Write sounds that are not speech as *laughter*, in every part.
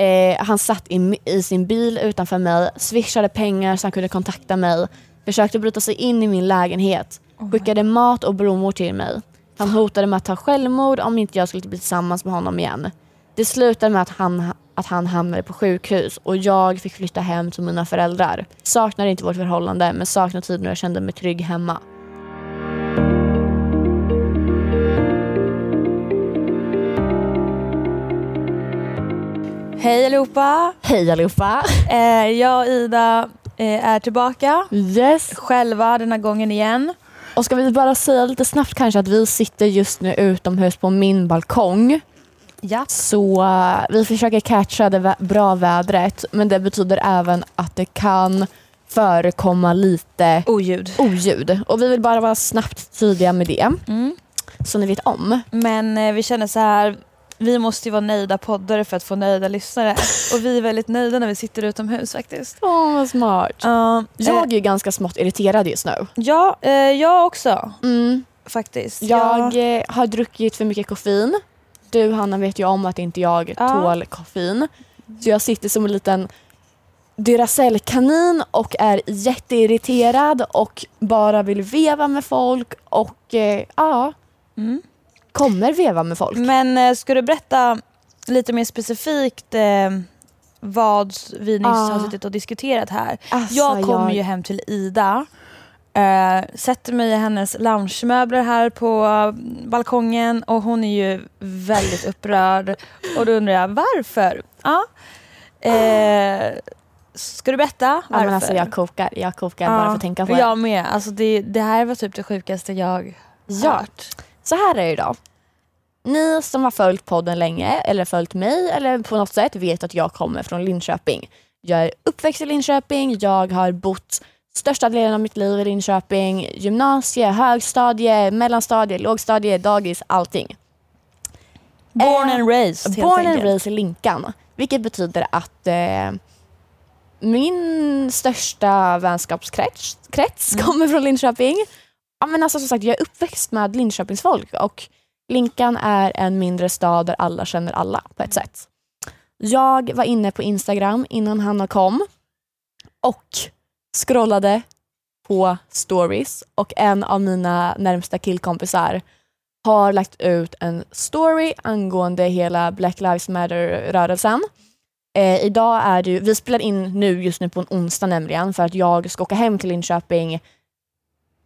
Eh, han satt i, i sin bil utanför mig, swishade pengar så han kunde kontakta mig, försökte bryta sig in i min lägenhet, skickade mat och blommor till mig. Han hotade med att ta självmord om inte jag skulle bli tillsammans med honom igen. Det slutade med att han, att han hamnade på sjukhus och jag fick flytta hem till mina föräldrar. Saknar inte vårt förhållande men saknar tiden när jag kände mig trygg hemma. Hej allihopa! Hej allihopa! *laughs* Eh, jag och Ida eh, är tillbaka. Yes! Själva den här gången igen. Och ska vi bara säga lite snabbt kanske att vi sitter just nu utomhus på min balkong. Ja. Så uh, vi försöker catcha det vä- bra vädret men det betyder även att det kan förekomma lite Oljud. oljud. Och vi vill bara vara snabbt tydliga med det. Mm. Så ni vet om. Men eh, vi känner så här, vi måste ju vara nöjda poddare för att få nöjda lyssnare. *laughs* Och vi är väldigt nöjda när vi sitter utomhus faktiskt. Åh vad smart. Uh, Jag är ju ganska smått irriterad just nu. ja, eh, jag också Mm. faktiskt. Jag eh, har druckit för mycket koffein. Du Hanna vet ju om att inte jag Ja. tål koffein. Så jag sitter som en liten Duracell-kanin och är jätteirriterad och bara vill veva med folk och eh, ja, Mm. Kommer veva med folk. Men eh, ska du berätta lite mer specifikt eh, vad vi nyss Ah. har suttit och diskuterat här? Alltså, jag kommer jag- ju hem till Ida, eh, sätter mig i hennes loungemöbler här på eh, balkongen och hon är ju väldigt upprörd. Och då undrar jag varför? Ja. Eh, ska du berätta Ja, varför? men alltså, jag kokar, jag kokar bara för att tänka på det. Jag med. Alltså det, det här var typ det sjukaste jag Ja. hört. Så här är det då. Ni som har följt podden länge eller följt mig eller på något sätt vet att jag kommer från Linköping. Jag är uppväxt i Linköping, jag har bott största delen av mitt liv i Linköping. Gymnasie, högstadie, mellanstadie, lågstadie, dagis, allting. Born Eh, and raised helt Born and enkelt. raised i Linkan. Vilket betyder att eh, min största vänskapskrets krets Mm. kommer från Linköping. Ja, men alltså, som sagt, jag är uppväxt med Linköpingsfolk och Linkan är en mindre stad där alla känner alla på ett sätt. Jag var inne på Instagram innan Hanna kom och scrollade på stories och en av mina närmsta killkompisar har lagt ut en story angående hela Black Lives Matter-rörelsen. Eh, idag är det ju, vi spelar in nu just nu på en onsdag nämligen för att jag ska åka hem till Linköping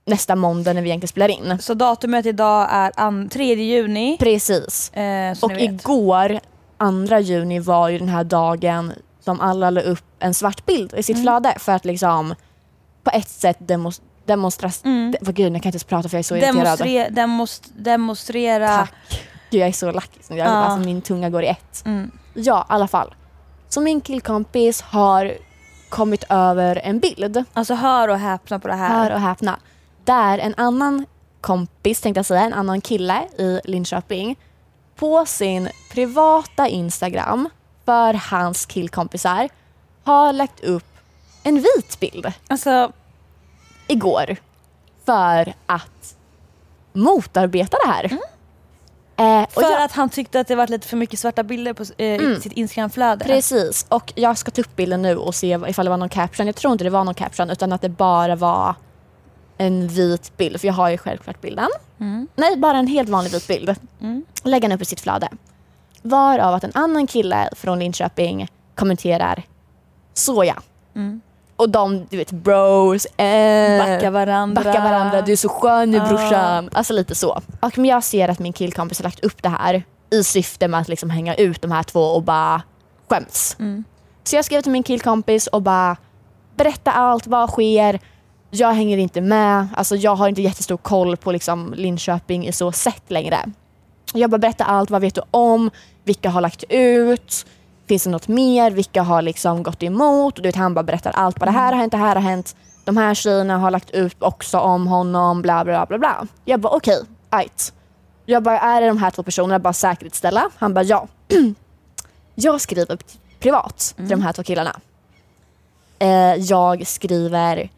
nästa måndag när vi egentligen spelar in. Så datumet idag är an- 3 juni. Precis. Eh, Och igår, 2 juni, var ju den här dagen som alla la upp en svart bild i sitt Mm. flöde för att liksom på ett sätt demonstrera... Mm. De, gud, jag kan inte ens prata för jag är så irriterad. Demonstre- demonst- demonstrera. Tack. Gud, jag är så lack. Jag, Ja. alltså, min tunga går i ett. Mm. Ja, i alla fall. Så min killkompis har kommit över en bild, Alltså hör och häpna på det här. hör och häpna, där en annan kompis, tänkte jag säga, en annan kille i Linköping på sin privata Instagram för hans killkompisar har lagt upp en vit bild Alltså, igår för att motarbeta det här. Mm. Eh, och för jag- att han tyckte att det var lite för mycket svarta bilder på, eh, Mm. sitt Instagramflöde. Precis, och jag ska ta upp bilden nu och se ifall det var någon caption. Jag tror inte det var någon caption utan att det bara var en vit bild, för jag har ju självklart bilden. Mm. Nej, bara en helt vanlig vit bild. Mm. Lägga den upp i sitt flöde. Varav att en annan kille från Linköping kommenterar soja. Mm. Och de, du vet, bros, eh, Backa varandra. backa varandra, du är så skön nu brorsan. Alltså lite så. Och men jag ser att min killkompis har lagt upp det här i syfte med att liksom hänga ut de här två och bara skäms. Mm. Så jag skrev till min killkompis och bara berätta allt, vad sker? Jag hänger inte med, alltså jag har inte jättestor koll på liksom Linköping i så sätt längre. Jag bara berätta allt, vad vet du om? Vilka har lagt ut? Finns det något mer? Vilka har liksom gått emot? Och du vet, han bara berättar allt. Bara, det här har hänt, det här har hänt. De här tjejerna har lagt ut också om honom, bla bla bla bla. Jag bara okej, okay, Jag bara, är det de här två personerna? Bara säkerhetsställa. Han bara ja. *clears throat* jag skriver privat till de här två killarna. Eh, jag skriver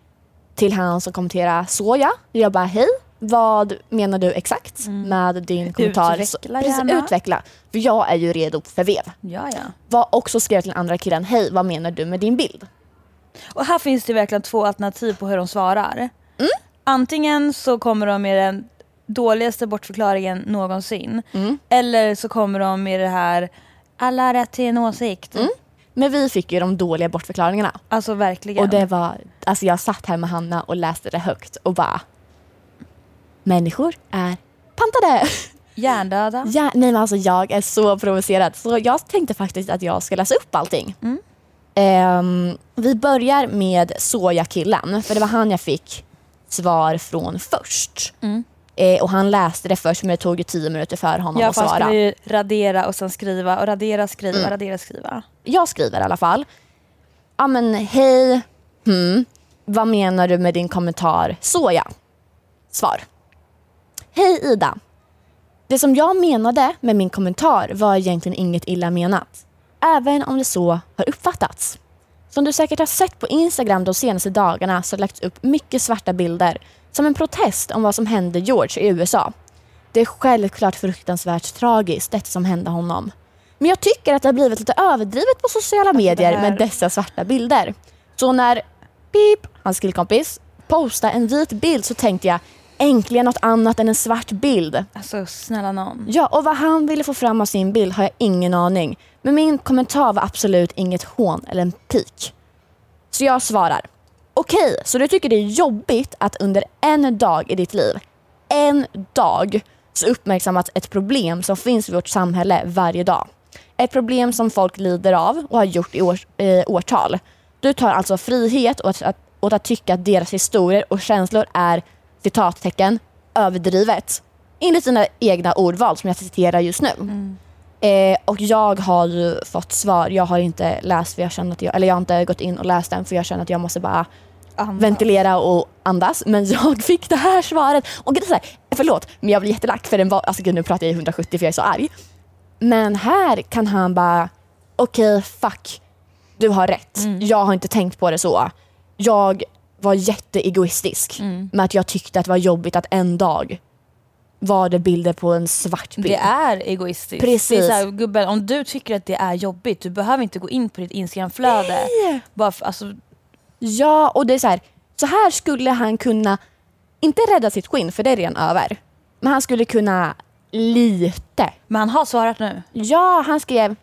till han som kommenterar soja. Jag bara hej, vad menar du exakt med din kommentar? Utveckla Precis, gärna. utveckla. För jag är ju redo för vev. Ja, ja. Var också skrev till den andra killen, hej vad menar du med din bild? Och här finns det verkligen två alternativ på hur de svarar. Mm. Antingen så kommer de med den dåligaste bortförklaringen någonsin. Mm. Eller så kommer de med det här, alla har rätt till en åsikt. Mm. Men vi fick ju de dåliga bortförklaringarna. Alltså verkligen. Och det var, alltså jag satt här med Hanna och läste det högt och bara Människor är pantade! Hjärndöda. Ja, nej men alltså jag är så provocerad så jag tänkte faktiskt att jag ska läsa upp allting. Mm. Ehm, vi börjar med sojakillen för det var han jag fick svar från först. Mm. Eh, och han läste det först men det tog ju tio minuter för honom Ja, att svara. skulle ju radera och sen skriva och radera, skriva, Mm. radera, skriva. Jag skriver i alla fall. Ja men hej, hmm, vad menar du med din kommentar soja? Svar. Hej Ida. Det som jag menade med min kommentar var egentligen inget illa menat. Även om det så har uppfattats. Som du säkert har sett på Instagram de senaste dagarna så har det lagts upp mycket svarta bilder som en protest om vad som hände George i USA. Det är självklart fruktansvärt tragiskt detta som hände honom. Men jag tycker att det har blivit lite överdrivet på sociala medier det här- med dessa svarta bilder. Så när Pip, hans killkompis, postade en vit bild så tänkte jag äntligen något annat än en svart bild. Alltså snälla någon. Ja, och vad han ville få fram av sin bild har jag ingen aning. Men min kommentar var absolut inget hån eller en pik. Så jag svarar. Okej, så du tycker det är jobbigt att under en dag i ditt liv, en dag, så uppmärksammas ett problem som finns i vårt samhälle varje dag. Ett problem som folk lider av och har gjort i år, eh, årtal. Du tar alltså frihet åt att, åt att tycka att deras historier och känslor är citattecken överdrivet. Enligt dina egna ordval som jag citerar just nu. Eh, och jag har ju fått svar. Jag har inte läst för jag känner att jag, eller jag har inte gått in och läst den för jag känner att jag måste bara Andas. ventilera och andas. Men jag fick det här svaret. Och det är så här, förlåt, men jag blir jättelack för den var, alltså nu pratar jag i 170 för jag är så arg. Men här kan han bara, okej fuck, du har rätt. Jag har inte tänkt på det så. Jag var jätteegoistisk med att jag tyckte att det var jobbigt att en dag var det bilder på en svart bild. Det är egoistiskt. Precis. Det är så här, gubben, om du tycker att det är jobbigt, du behöver inte gå in på ditt Instagramflöde. Bara för, alltså, Ja, och det är så här, så här skulle han kunna, inte rädda sitt skinn för det är redan över, men han skulle kunna lite. men han har svarat nu. Ja, han skrev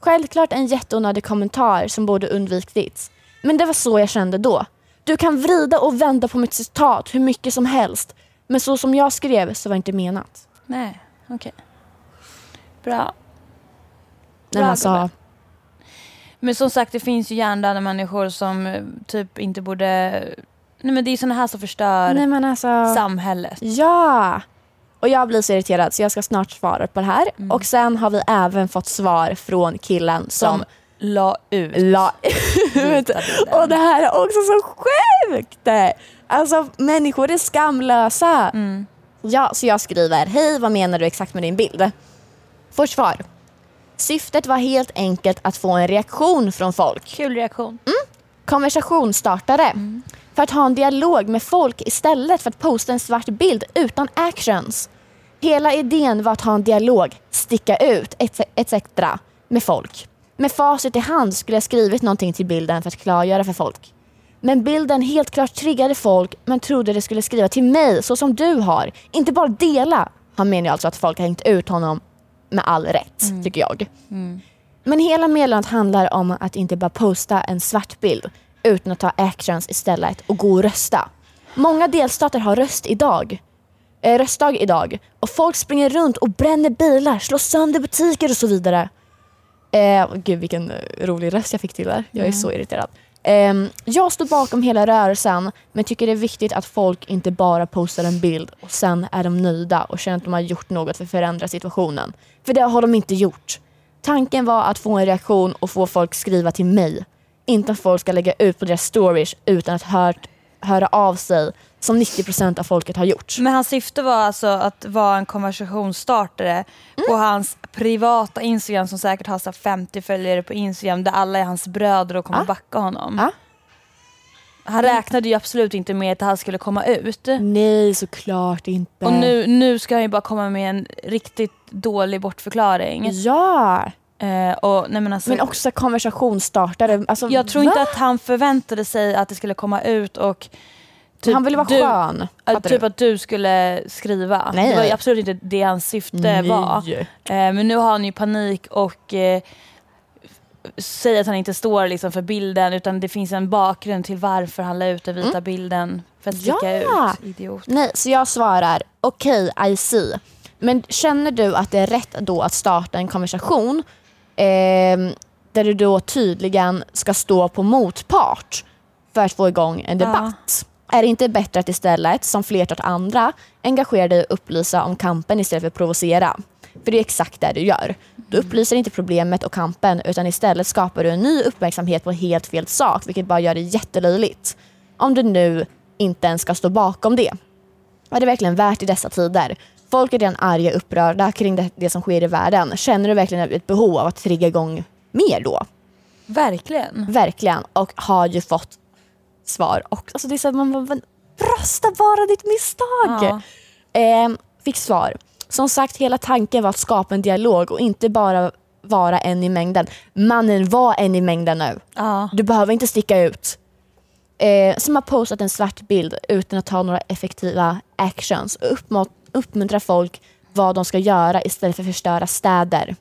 självklart en jätteonödig kommentar som borde undvikits. Men det var så jag kände då. Du kan vrida och vända på mitt citat hur mycket som helst. Men så som jag skrev så var det inte menat. Nej, okej. Bra. Nej, Bra, alltså, gubbe. Men som sagt, det finns ju hjärndöda människor som eh, typ inte borde... Nej men det är såna här som förstör nej men alltså. samhället. Ja! Och jag blir så irriterad så jag ska snart svara på det här. Mm. Och sen har vi även fått svar från killen som, Som la ut la ut. Och det här är också så sjukt! Alltså människor är skamlösa. Mm. Ja, så jag skriver, hej vad menar du exakt med din bild? Får svar. Syftet var helt enkelt att få en reaktion från folk. Kul reaktion. Konversationsstartare. För att ha en dialog med folk istället för att posta en svart bild utan actions. Hela idén var att ha en dialog, sticka ut etc. med folk. Med facit i hand skulle jag skrivit någonting till bilden för att klargöra för folk. Men bilden helt klart triggade folk men trodde det skulle skriva till mig så som du har. Inte bara dela. Han menar alltså att folk har hängt ut honom med all rätt, tycker jag. Men hela meddelandet handlar om att inte bara posta en svart bild utan att ta actions istället och gå och rösta. Många delstater har röst idag. Eh, röstdag idag och folk springer runt och bränner bilar, slår sönder butiker och så vidare. Eh, gud vilken rolig röst jag fick till där. Jag är så irriterad. Ehm, jag står bakom hela rörelsen men tycker det är viktigt att folk inte bara postar en bild och sen är de nöjda och känner att de har gjort något för att förändra situationen. För det har de inte gjort. Tanken var att få en reaktion och få folk skriva till mig. Inte att folk ska lägga ut på deras stories utan att hört, höra av sig som 90% av folket har gjort. Men hans syfte var alltså att vara en konversationsstartare på hans privata Instagram som säkert har så här 50 följare på Instagram där alla är hans bröder och kommer Ja. backa honom. Ja. Han räknade ju absolut inte med att det här skulle komma ut. Nej, såklart inte. Och nu, nu ska han ju bara komma med en riktigt dålig bortförklaring. Ja, Eh, och, nej men, alltså, men också konversationsstartare. Alltså, jag tror va? inte att han förväntade sig att det skulle komma ut och typ han ville vara du, skön. att, fattar typ du? att du skulle skriva. Nej. Det var absolut inte det hans syfte Nej. var. Eh, men nu har han ju panik och eh, säger att han inte står liksom för bilden utan det finns en bakgrund till varför han la ut den vita bilden för att sticka Mm. Ja. ut. Idiot. Nej, så jag svarar okej, I see. Men känner du att det är rätt då att starta en konversation ehm, där du då tydligen ska stå på motpart för att få igång en debatt? Är det inte bättre att istället, som flertalet andra, engagera dig och upplysa om kampen istället för att provocera? För det är exakt det du gör. Du upplyser inte problemet och kampen utan istället skapar du en ny uppmärksamhet på helt fel sak vilket bara gör det jättelöjligt. Om du nu inte ens ska stå bakom det. Är det verkligen värt i dessa tider? Folk är redan arga och upprörda kring det, det som sker i världen. Känner du verkligen ett behov av att trigga igång mer då? Verkligen. Verkligen. Och har ju fått svar. Och, alltså det är så man, man, rösta bara ditt misstag! Ja. Ehm, fick svar. Som sagt, hela tanken var att skapa en dialog och inte bara vara en i mängden. Mannen var en i mängden nu. Ja. Du behöver inte sticka ut. Eh, som har postat en svart bild utan att ta några effektiva actions och uppmuntra folk vad de ska göra istället för att förstöra städer.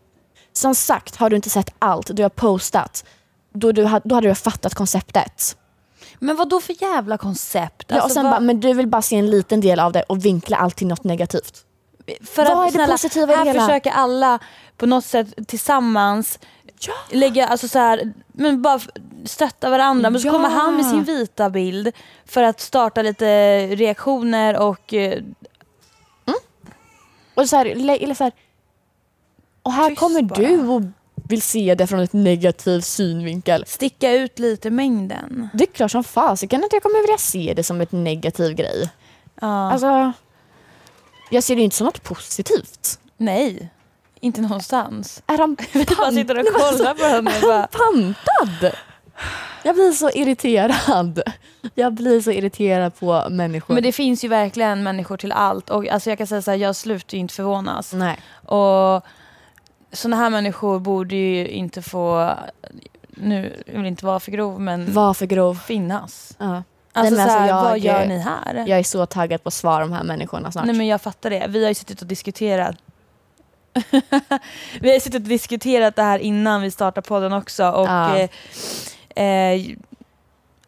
Som sagt, har du inte sett allt du har postat, då, du, då hade du fattat konceptet. Men vad då för jävla koncept? ja, och Alltså, sen vad- bara, men du vill bara se en liten del av det och vinkla allt till något negativt. För Vad är det snälla, positiva i det här hela? försöker alla på något sätt tillsammans lägga, alltså så här, men bara stötta varandra. Men så Ja. kommer han med sin vita bild för att starta lite reaktioner och eh, Och, så här, le- eller så här, och här Tyst kommer bara. du och vill se det från ett negativ synvinkel. sticka ut lite mängden. Det är klart som fasiken att jag kommer vilja se det som ett negativ grej. Ja. Alltså, jag ser det inte som något positivt. Nej, inte någonstans. Är han *laughs* Jag bara sitter och kollar på henne och bara, pantad? Jag blir så irriterad. Jag blir så irriterad på människor. Men det finns ju verkligen människor till allt och alltså jag kan säga så här, jag slutar ju inte förvånas. Nej. Och sådana här människor borde ju inte få, nu jag vill inte vara för grov men Var för grov. finnas. Ja. Alltså, men så här, alltså, jag- vad gör ni här? Jag är så taggad på att svara de här människorna snart. Nej men jag fattar det. Vi har ju suttit och diskuterat *laughs* Vi har ju suttit och diskuterat det här innan vi startade podden också och Ja. eh, eh,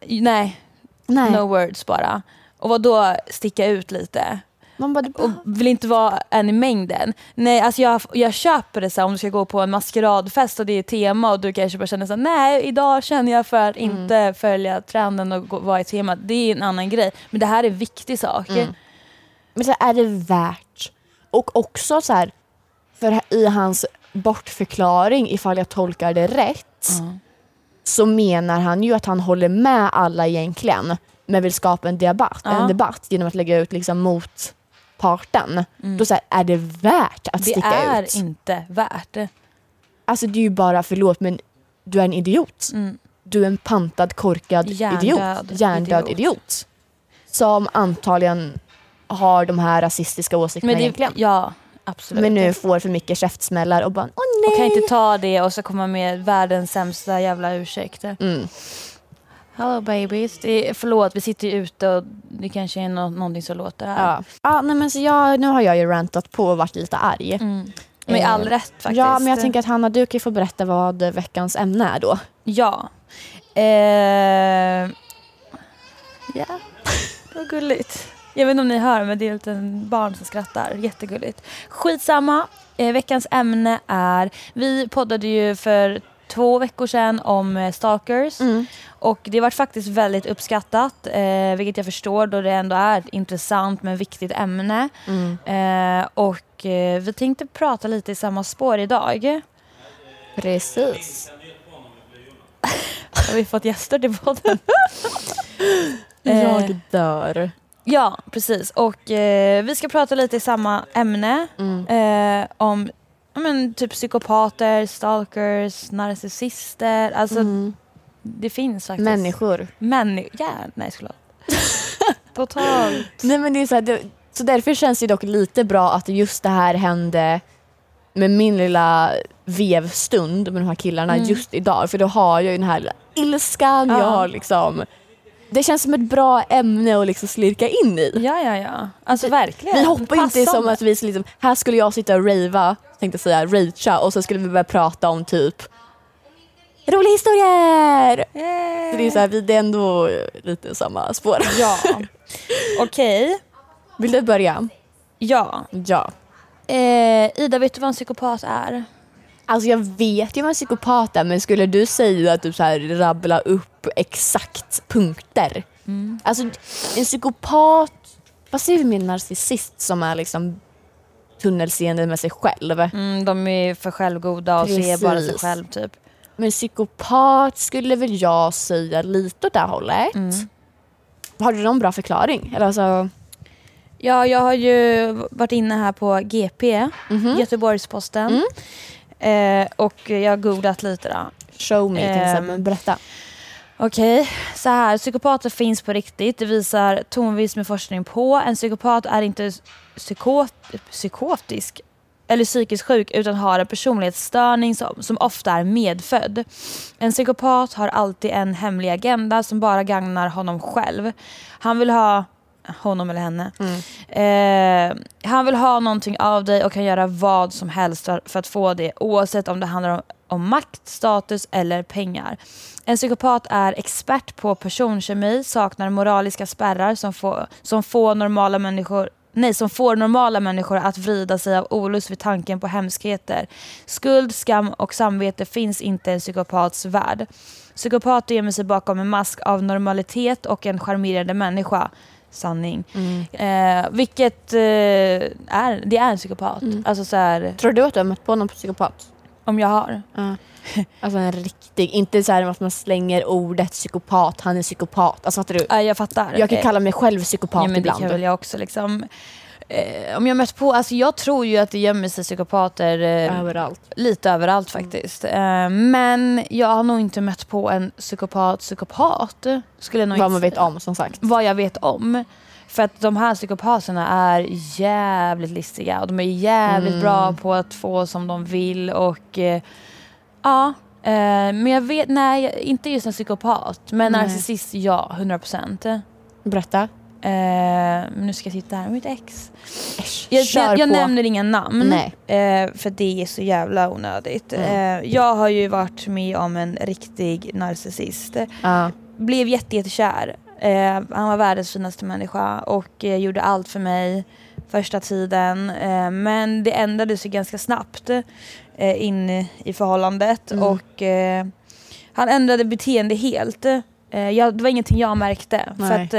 nej, Nej. no words bara. Och vad då sticka ut lite? Man bara, och vill inte vara en i mängden. Nej, alltså jag, jag köper det så här, om du ska gå på en maskeradfest och det är tema och du kanske bara känner så här, nej idag känner jag för att Mm. inte följa trenden och gå, vara i temat. Det är en annan grej. Men det här är en viktig sak. Mm. Men så här, är det värt? Och också så här, för i hans bortförklaring, ifall jag tolkar det rätt, Ja. så menar han ju att han håller med alla egentligen, men vill skapa en debatt, Ja. en debatt genom att lägga ut liksom motparten. Då så här, är det värt att Mm. Det sticka är ut? inte värt det. Alltså det är ju bara, förlåt men du är en idiot. Mm. Du är en pantad, korkad Hjärndöd idiot. Hjärndöd idiot. idiot. Som antagligen har de här rasistiska åsikterna Men det, egentligen. ja, absolut. Men nu får för mycket käftsmällar och bara åh nej. och kan inte ta det och så komma med världens sämsta jävla ursäkt. Mm. Hello babies. Det är, förlåt, vi sitter ju ute och det kanske är nå- någonting som låter här. Ja. Ja, nej, men så jag, nu har jag ju rantat på och varit lite arg. Mm. Med Eh, all rätt faktiskt. Ja, men jag tänker att Hanna, du kan få berätta vad veckans ämne är då. Ja. Eh, ja, det var gulligt. Jag vet inte om ni hör, men det är ett barn som skrattar. Jättegulligt. Skitsamma. Eh, veckans ämne är... Vi poddade ju för två veckor sedan om eh, stalkers. Och det var faktiskt väldigt uppskattat, eh, vilket jag förstår då det ändå är ett intressant men viktigt ämne. Mm. Eh, och eh, vi tänkte prata lite i samma spår idag. Precis. *laughs* Har vi fått gäster till podden? *laughs* Jag dör. Ja, precis. Och eh, vi ska prata lite i samma ämne. Mm. Eh, om men, typ psykopater, stalkers, narcissister. Alltså, Mm. det finns faktiskt. Människor. Människor. Ja, nej förlåt. *laughs* Totalt. Nej, men det är så, här, det, så därför känns det dock lite bra att just det här hände med min lilla vevstund med de här killarna Mm. just idag. För då har jag ju den här ilskan, Ja. jag har liksom det känns som ett bra ämne att liksom slirka in i. Ja, ja, ja. Alltså verkligen. Vi hoppar inte som att vi liksom, här skulle jag sitta och rava, tänkte säga, racha och så skulle vi börja prata om typ roliga historier. Yay. Så det är, så här, vi- det är ändå lite samma spår. Ja. *laughs* Okej. Vill du börja? Ja. Ja. Eh, Ida, vet du vad en psykopat är? Alltså jag vet ju vad en psykopat är men skulle du säga att du så här rabbla upp exakt punkter? Alltså en psykopat, vad säger vi med en narcissist som är liksom tunnelseende med sig själv? Mm, de är för självgoda och ser bara sig Precis. själv typ. Men psykopat skulle väl jag säga lite åt det hållet. Har du någon bra förklaring? Eller alltså, Ja, jag har ju varit inne här på GP, Göteborgs-Posten. Eh, och jag har googlat lite då. show me exempel, berätta. Okej, så här. Psykopater finns på riktigt. Det visar tonvis med forskning på. En psykopat är inte psykot, psykotisk eller psykiskt sjuk utan har en personlighetsstörning som, som ofta är medfödd. En psykopat har alltid en hemlig agenda som bara gagnar honom själv. Han vill ha honom eller henne. Eh, han vill ha någonting av dig och kan göra vad som helst för, för att få det oavsett om det handlar om, om makt, status eller pengar. En psykopat är expert på personkemi, saknar moraliska spärrar som får, som får normala människor Nej, som får normala människor att vrida sig av olust vid tanken på hemskheter. Skuld, skam och samvete finns inte i en psykopats värld. Psykopater gömmer sig bakom en mask av normalitet och en charmerande människa. Sanning. Eh, vilket eh, är, det är en psykopat. Alltså så här, Tror du att du har mött på någon psykopat? Om jag har. Ja. Alltså en riktig, inte så här att man slänger ordet psykopat, han är psykopat. Alltså fattar du? Ja, jag fattar. Jag kan Eh, kalla mig själv psykopat ja, men det ibland. kan väl jag också liksom. Eh, om jag mött på, alltså jag tror ju att det gömmer sig psykopater eh, Överallt. lite överallt faktiskt. Eh, men jag har nog inte mött på en psykopat psykopat. Skulle jag nog Vad inte man vet om som sagt. Vad jag vet om. För att de här psykopaterna är jävligt listiga och de är jävligt Mm. bra på att få som de vill och eh, ja. Eh, men jag vet, nej inte just en psykopat. Men Nej. narcissist ja, 100 procent. Eh, Berätta. men nu ska jag sitta här med mitt ex. Äsch, Jag, jag, jag nämner inga namn. Eh, för det är så jävla onödigt. Mm. Eh, jag har ju varit med om en riktig narcissist. Ja. Blev jätte, jättekär. Eh, han var världens finaste människa och eh, gjorde allt för mig första tiden. Eh, men det ändrades ju ganska snabbt eh, in i förhållandet Mm. och eh, han ändrade beteende helt. Eh, jag, det var ingenting jag märkte för Nej. att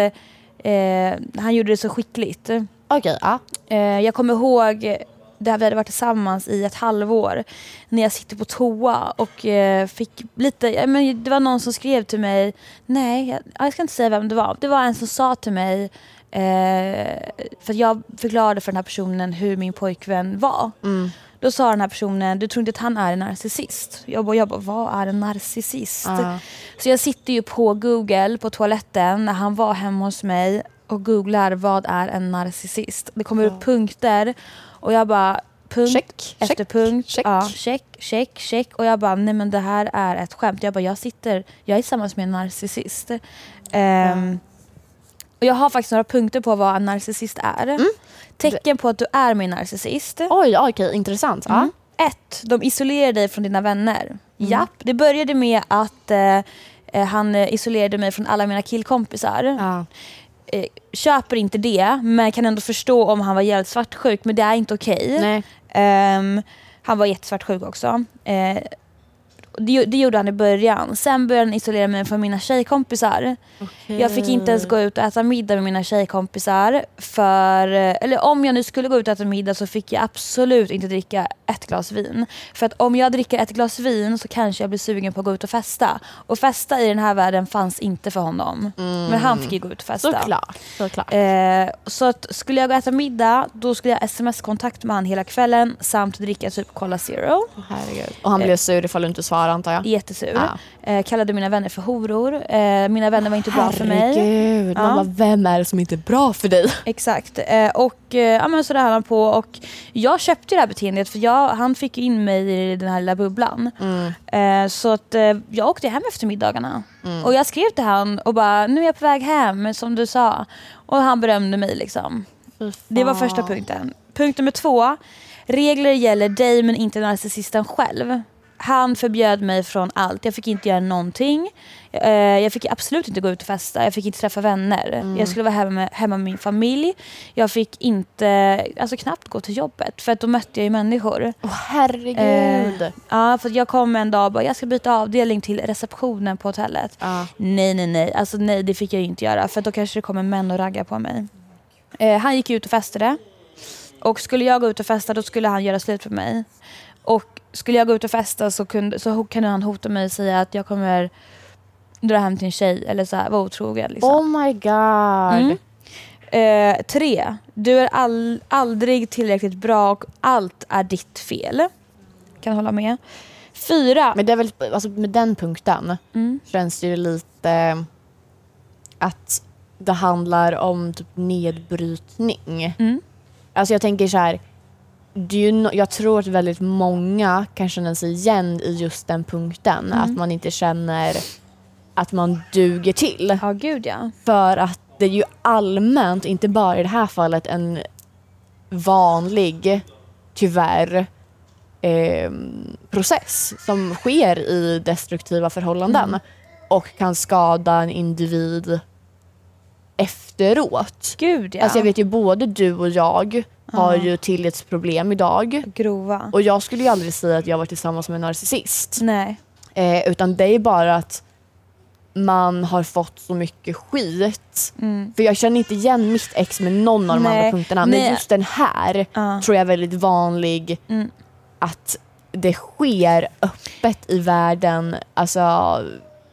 eh, eh, han gjorde det så skickligt. Okej, ja. Eh, jag kommer ihåg där vi hade varit tillsammans i ett halvår när jag sitter på toa och eh, fick lite, men det var någon som skrev till mig, nej jag, jag ska inte säga vem det var, det var en som sa till mig, eh, för att jag förklarade för den här personen hur min pojkvän var. Mm. Då sa den här personen, du tror inte att han är en narcissist? Jag bara, jag bara vad är en narcissist? Ja. Så jag sitter ju på google på toaletten när han var hemma hos mig och googlar vad är en narcissist. Det kommer upp punkter och jag bara punkt Check, efter check, punkt. check. Ja, check, check, check. Och jag bara nej men det här är ett skämt. Jag bara jag sitter, jag är tillsammans med en narcissist. Ehm, och jag har faktiskt några punkter på vad en narcissist är. Mm. Tecken på att du är med en narcissist. Oj, okej, intressant. Ja. Mm. Ett, de isolerar dig från dina vänner. Mm. Japp, det började med att eh, eh, han eh, isolerade mig från alla mina killkompisar. Ja. Eh, köper inte det, men kan ändå förstå om han var jävligt svartsjuk, men det är inte okej. Nej. Ehm, han var jättesvartsjuk också. Eh, det, det gjorde han i början. Sen började han isolera mig från mina tjejkompisar. Jag fick inte ens gå ut och äta middag med mina tjejkompisar. För, eller om jag nu skulle gå ut och äta middag så fick jag absolut inte dricka ett glas vin. För att om jag dricker ett glas vin så kanske jag blir sugen på att gå ut och festa. Och festa i den här världen fanns inte för honom. Men han fick ju gå ut och festa. Såklart. Såklart. Eh, så att skulle jag gå och äta middag då skulle jag sms-kontakt med han hela kvällen samt dricka typ Cola Zero. Herregud. Och han blev sur ifall du inte svarade kvar antar jag. Jättesur. Ja. Eh, kallade mina vänner för horor. Eh, mina vänner var inte bra för mig. Herregud, Ja. bara, vem är det som inte är bra för dig? Exakt. Eh, och eh, ja, men så där höll han på. Och jag köpte det här beteendet för jag, han fick in mig i den här lilla bubblan. Mm. Eh, så att eh, jag åkte hem efter middagarna. Och jag skrev till han och bara, nu är jag på väg hem som du sa. Och han berömde mig liksom. Det var första punkten. Punkt nummer två. Regler gäller dig men inte narcissisten själv. Han förbjöd mig från allt. Jag fick inte göra någonting. Eh, jag fick absolut inte gå ut och festa. Jag fick inte träffa vänner. Jag skulle vara hemma med, hemma med min familj. Jag fick inte, alltså knappt gå till jobbet. För att då mötte jag ju människor. Åh herregud. Eh, ja, för jag kom en dag och bara, jag ska byta avdelning till receptionen på hotellet. Ja. Nej, nej, nej. Alltså nej, det fick jag ju inte göra. För då kanske det kommer män och ragga på mig. Eh, han gick ut och festade. Och skulle jag gå ut och festa då skulle han göra slut med mig. Och skulle jag gå ut och festa så kunde, så kunde han hota mig och säga att jag kommer dra hem till en tjej eller så här, vara otrogen. Liksom. Oh my god. Mm. Eh, tre, du är all, aldrig tillräckligt bra och allt är ditt fel. Kan hålla med. Fyra, Men det är väl, alltså med den punkten Mm. känns det ju lite att det handlar om typ nedbrytning. Mm. Alltså jag tänker så här, det är ju jag tror att väldigt många kan känna sig igen i just den punkten. Mm. Att man inte känner att man duger till. ja gud ja. För att det är ju allmänt, inte bara i det här fallet, en vanlig, tyvärr, eh, process som sker i destruktiva förhållanden Mm. och kan skada en individ efteråt. Gud ja. Alltså jag vet ju både du och jag har ju tillitsproblem idag Grova. och jag skulle ju aldrig säga att jag var tillsammans med en narcissist. Nej. Eh, utan det är bara att man har fått så mycket skit. Mm. För jag känner inte igen mitt ex med någon av de Nej, andra punkterna. nej. Men just den här Ja. tror jag är väldigt vanlig. Mm. Att det sker öppet i världen. Alltså,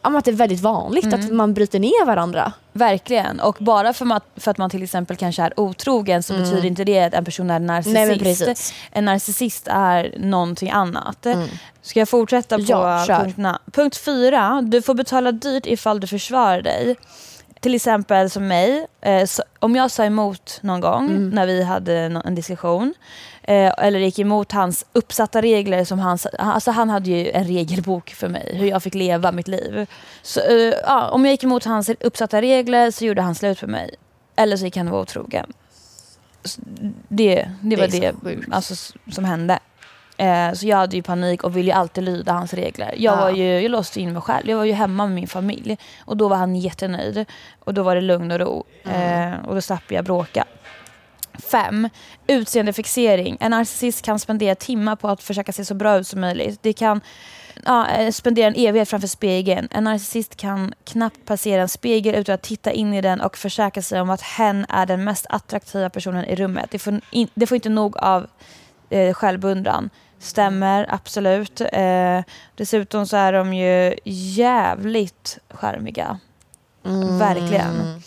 att det är väldigt vanligt Mm. att man bryter ner varandra. Verkligen. Och bara för, att, för att man till exempel kanske är otrogen så betyder inte det att en person är narcissist. Mm. Nej. En narcissist är någonting annat. Mm. Ska jag fortsätta på Ja, kör. punkterna? Punkt fyra. Du får betala dyrt ifall du försvarar dig. Till exempel som mig. Eh, så, om jag sa emot någon gång Mm. när vi hade en diskussion eh, eller gick emot hans uppsatta regler som han, alltså han hade ju en regelbok för mig, hur jag fick leva mitt liv. Så, eh, ja, om jag gick emot hans uppsatta regler så gjorde han slut för mig. Eller så gick han och var otrogen. Så Det, det var det sjukt. alltså, som hände. Eh, så jag hade ju panik och ville alltid lyda hans regler. Jag, Ja. var ju, jag låste in mig själv. Jag var ju hemma med min familj. Och då var han jättenöjd. Och då var det lugn och ro. Mm. Eh, och då slapp jag bråka. Fem, Utseendefixering. En narcissist kan spendera timmar på att försöka se så bra ut som möjligt. Det kan ja, eh, spendera en evighet framför spegeln. En narcissist kan knappt passera en spegel utan att titta in i den och försäkra sig om att hen är den mest attraktiva personen i rummet. Det får, in, det får inte nog av eh, självbeundran. Stämmer, absolut. Eh, dessutom så är de ju jävligt charmiga. Mm. Verkligen.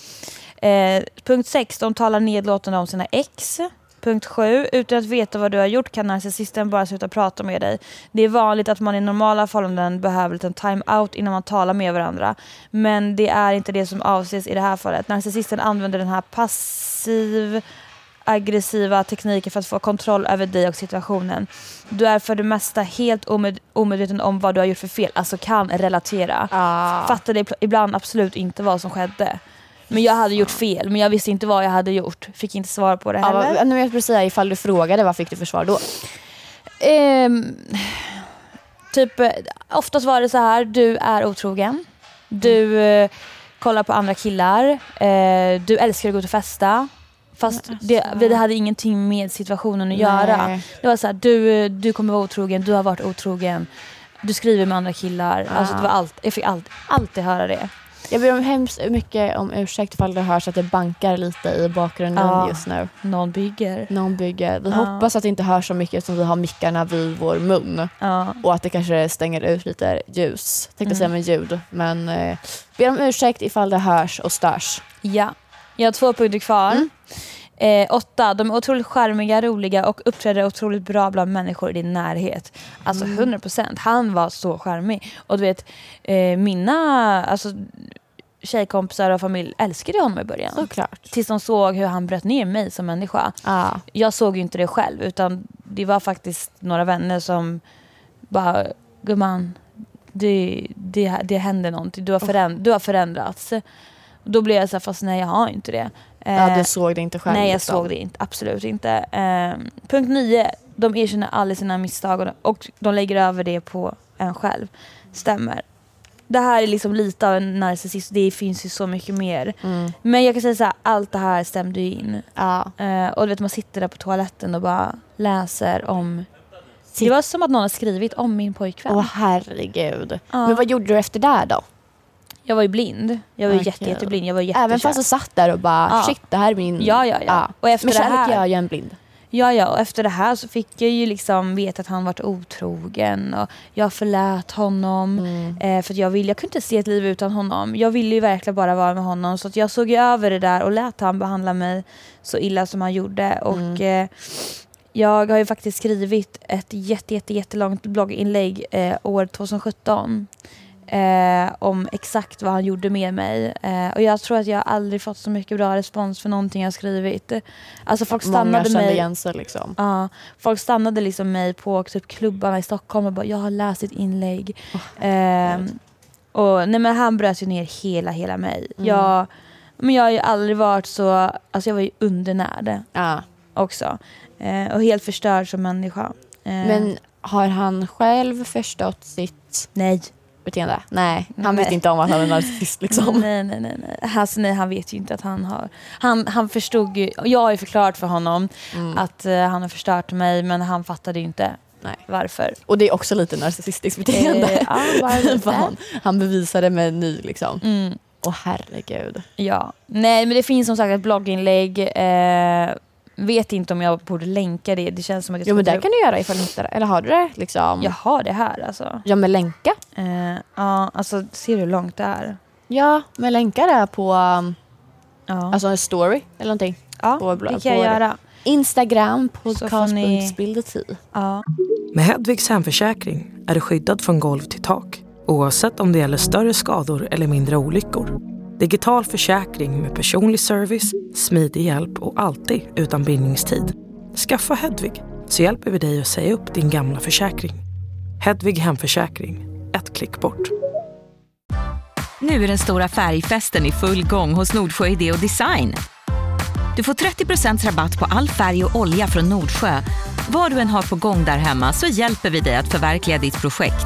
Eh, punkt 6. De talar nedlåtande om sina ex. Punkt 7. Utan att veta vad du har gjort kan narcissisten bara sluta prata med dig. Det är vanligt att man i normala förhållanden behöver en time-out innan man talar med varandra. Men det är inte det som avses i det här fallet. Narcissisten använder den här passiv aggressiva tekniker för att få kontroll över dig och situationen. Du är för det mesta helt omed- omedveten om vad du har gjort för fel, alltså kan relatera. Ah. Fattade ibl- ibland absolut inte vad som skedde. Men jag hade gjort fel, men jag visste inte vad jag hade gjort. Fick inte svar på det Ja, heller. vad, nu jag precis säga, ifall du frågade, vad fick du för svar då? Ehm, typ, eh, oftast var det så här, du är otrogen. Du eh, kollar på andra killar. Eh, du älskar att gå ut och festa. Fast det, det hade ingenting med situationen att göra. Nej. Det var så här, du, eh, du kommer vara otrogen, du har varit otrogen. Du skriver med andra killar. Alltså det var allt, jag fick allt, alltid höra det. Jag ber om hemskt mycket om ursäkt ifall det hörs att det bankar lite i bakgrunden Ja. just nu. Någon bygger. Någon bygger. Vi Ja. hoppas att det inte hörs så mycket eftersom vi har mickarna vid vår mun. Ja. Och att det kanske stänger ut lite ljus. Tänkte Mm. säga med ljud. Men eh, ber om ursäkt ifall det hörs och störs. Ja, jag har två punkter kvar. Mm. Eh, åtta, de är otroligt charmiga, roliga och uppträder otroligt bra bland människor i din närhet. Alltså 100%. Han var så charmig. Och du vet, eh, mina alltså, tjejkompisar och familj älskade honom i början. Såklart. Tills de såg hur han bröt ner mig som människa. Ja. Jag såg ju inte det själv utan det var faktiskt några vänner som bara, gumman, det, det, det händer någonting. Du har, föränd, du har förändrats. Då blev jag så här, fast nej jag har inte det. ja, Eh, du såg det inte själv. Nej jag liksom. såg det inte, absolut inte. Eh, punkt nio, de erkänner alla sina misstag och de lägger över det på en själv. Stämmer. Det här är liksom lite av en narcissist, det finns ju så mycket mer. Mm. Men jag kan säga så här, allt det här stämde ju in. Ja. Eh, och du vet man sitter där på toaletten och bara läser om... Det var som att någon har skrivit om min pojkvän. Åh herregud. Ja. Men vad gjorde du efter det då? Jag var ju blind. Jag var Okej. jätte, jätteblind. Jag var jättekär. Även fast du satt där och bara Ja. shit det här är min... Ja, ja, ja. Och efter Men det kärlek här- gör ju en blind. Ja, ja, och efter det här så fick jag ju liksom veta att han varit otrogen och jag förlät honom. Mm. Eh, för jag, vill, jag kunde inte se ett liv utan honom. Jag ville ju verkligen bara vara med honom. Så jag såg ju över det där och lät han behandla mig så illa som han gjorde. Och eh, jag har ju faktiskt skrivit ett jätte, jätte, jättelångt blogginlägg eh, år 2017. Eh, om exakt vad han gjorde med mig. Eh, och jag tror att jag aldrig fått så mycket bra respons för någonting jag skrivit. Alltså folk Många stannade kände mig. igen sig liksom. Ja, folk stannade liksom mig på typ klubbarna i Stockholm och bara “jag har läst ditt inlägg”. Ehm, och, nej, men han bröt ju ner hela, hela mig. Mm. Jag, men jag har ju aldrig varit så, alltså jag var ju undernärd Ja. också. Eh, och helt förstörd som människa. Eh, Men har han själv förstått sitt nej. Beteende? Nej, han Nej. vet inte om att han är narcissist liksom. Nej, nej, nej. nej. Alltså, nej, han vet ju inte att han har... Han, han förstod ju, jag har ju förklarat för honom Mm. att eh, han har förstört mig men han fattade ju inte Nej. varför. Och det är också lite narcissistiskt beteende. Eh, han, *laughs* han bevisade med ny liksom. Mm. Åh herregud. Ja, nej men det finns som sagt ett blogginlägg. Eh, vet inte om jag borde länka det. Det känns som att jag Jo men det kan du göra ifall du hittar det. Eller har du det liksom? Jag har det här alltså. Ja men länka. Eh, ja, alltså ser du hur långt det är? Ja men länka det på um, Ja, alltså en story eller någonting. ja på- det kan på jag göra. Instagram, podcast.bildetid. Ja. Med Hedvigs hemförsäkring är du skyddad från golv till tak oavsett om det gäller större skador eller mindre olyckor. Digital försäkring med personlig service, smidig hjälp och alltid utan bindningstid. Skaffa Hedvig så hjälper vi dig att säga upp din gamla försäkring. Hedvig hemförsäkring, ett klick bort. Nu är den stora färgfesten i full gång hos Nordsjö Idé och Design. Du får 30% rabatt på all färg och olja från Nordsjö. Vad du än har på gång där hemma så hjälper vi dig att förverkliga ditt projekt.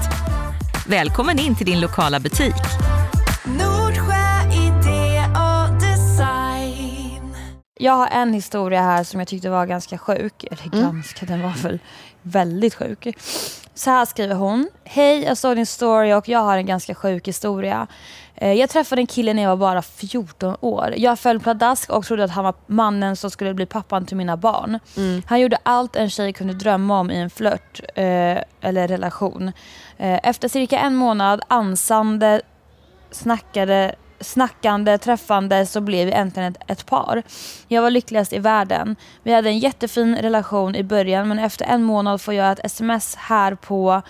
Välkommen in till din lokala butik. Jag har en historia här som jag tyckte var ganska sjuk. Eller ganska, den var väl väldigt sjuk. Så här skriver hon. Hej, jag såg din story och jag har en ganska sjuk historia. Eh, Jag träffade en kille när jag var bara 14 år. Jag föll pladask och trodde att han var mannen som skulle bli pappan till mina barn. Han gjorde allt en tjej kunde drömma om i en flört eh, eller relation. Eh, efter cirka en månad ansande snackade, snackande, träffande så blev vi äntligen ett, ett par. Jag var lyckligast i världen. Vi hade en jättefin relation i början men efter en månad får jag ett sms här på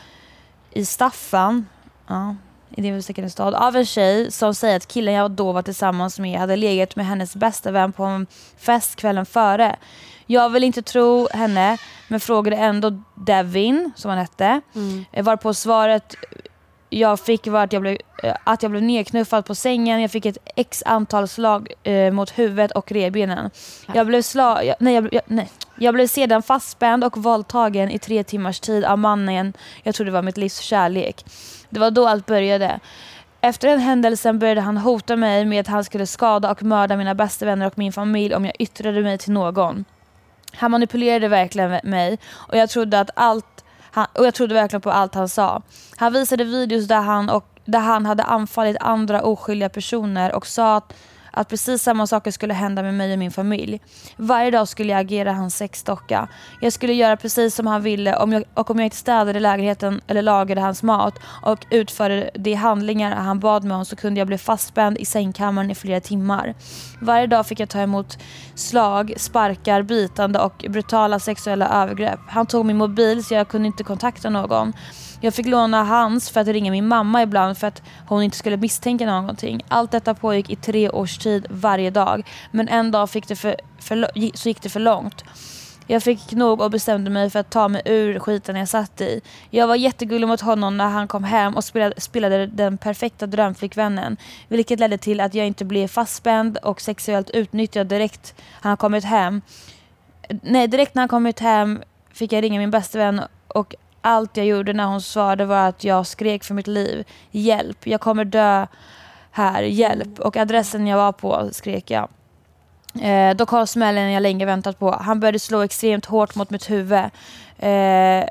i Staffan, ja, i det säkert en stad, av en tjej som säger att killen jag då var tillsammans med hade legat med hennes bästa vän på en fest kvällen före. Jag vill inte tro henne men frågade ändå Devin, som han hette, mm. varpå svaret jag fick var att jag, blev, eh, att jag blev nedknuffad på sängen. Jag fick ett x antal slag eh, mot huvudet och revbenen. Jag blev, sla, jag, nej, jag, nej. jag blev sedan fastspänd och våldtagen i tre timmars tid av mannen jag trodde var mitt livs kärlek. Det var då allt började. Efter den händelsen började han hota mig med att han skulle skada och mörda mina bästa vänner och min familj om jag yttrade mig till någon. Han manipulerade verkligen mig och jag trodde att allt han, och jag trodde verkligen på allt han sa. Han visade videos där han, och, där han hade anfallit andra oskyldiga personer och sa att, att precis samma saker skulle hända med mig och min familj. Varje dag skulle jag agera hans sexdocka. Jag skulle göra precis som han ville om jag, och om jag inte städade lägenheten eller lagade hans mat och utförde de handlingar han bad mig om så kunde jag bli fastspänd i sängkammaren i flera timmar. Varje dag fick jag ta emot slag, sparkar, bitande och brutala sexuella övergrepp. Han tog min mobil så jag kunde inte kontakta någon. Jag fick låna hans för att ringa min mamma ibland för att hon inte skulle misstänka någonting. Allt detta pågick i tre års tid varje dag. Men en dag fick det för, för, så gick det för långt. Jag fick nog och bestämde mig för att ta mig ur skiten jag satt i. Jag var jättegullig mot honom när han kom hem och spelade, spelade den perfekta drömflickvännen. Vilket ledde till att jag inte blev fastspänd och sexuellt utnyttjad direkt han kommit hem. Nej, direkt när han kommit hem fick jag ringa min bästa vän och allt jag gjorde när hon svarade var att jag skrek för mitt liv. Hjälp, jag kommer dö här, hjälp. Och adressen jag var på skrek jag. Eh, då kom smällen jag länge väntat på. Han började slå extremt hårt mot mitt huvud. Eh,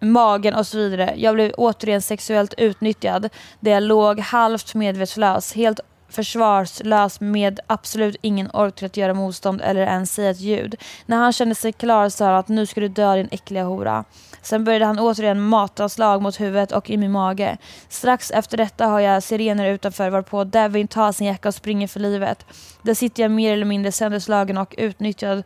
magen och så vidare. Jag blev återigen sexuellt utnyttjad där jag låg halvt medvetslös, helt försvarslös med absolut ingen ork till att göra motstånd eller ens säga ett ljud. När han kände sig klar sa han att nu ska du dö din äckliga hora. Sen började han återigen mata slag mot huvudet och i min mage. Strax efter detta har jag sirener utanför varpå Devin tar sin jacka och springer för livet. Där sitter jag mer eller mindre sönderslagen och utnyttjad.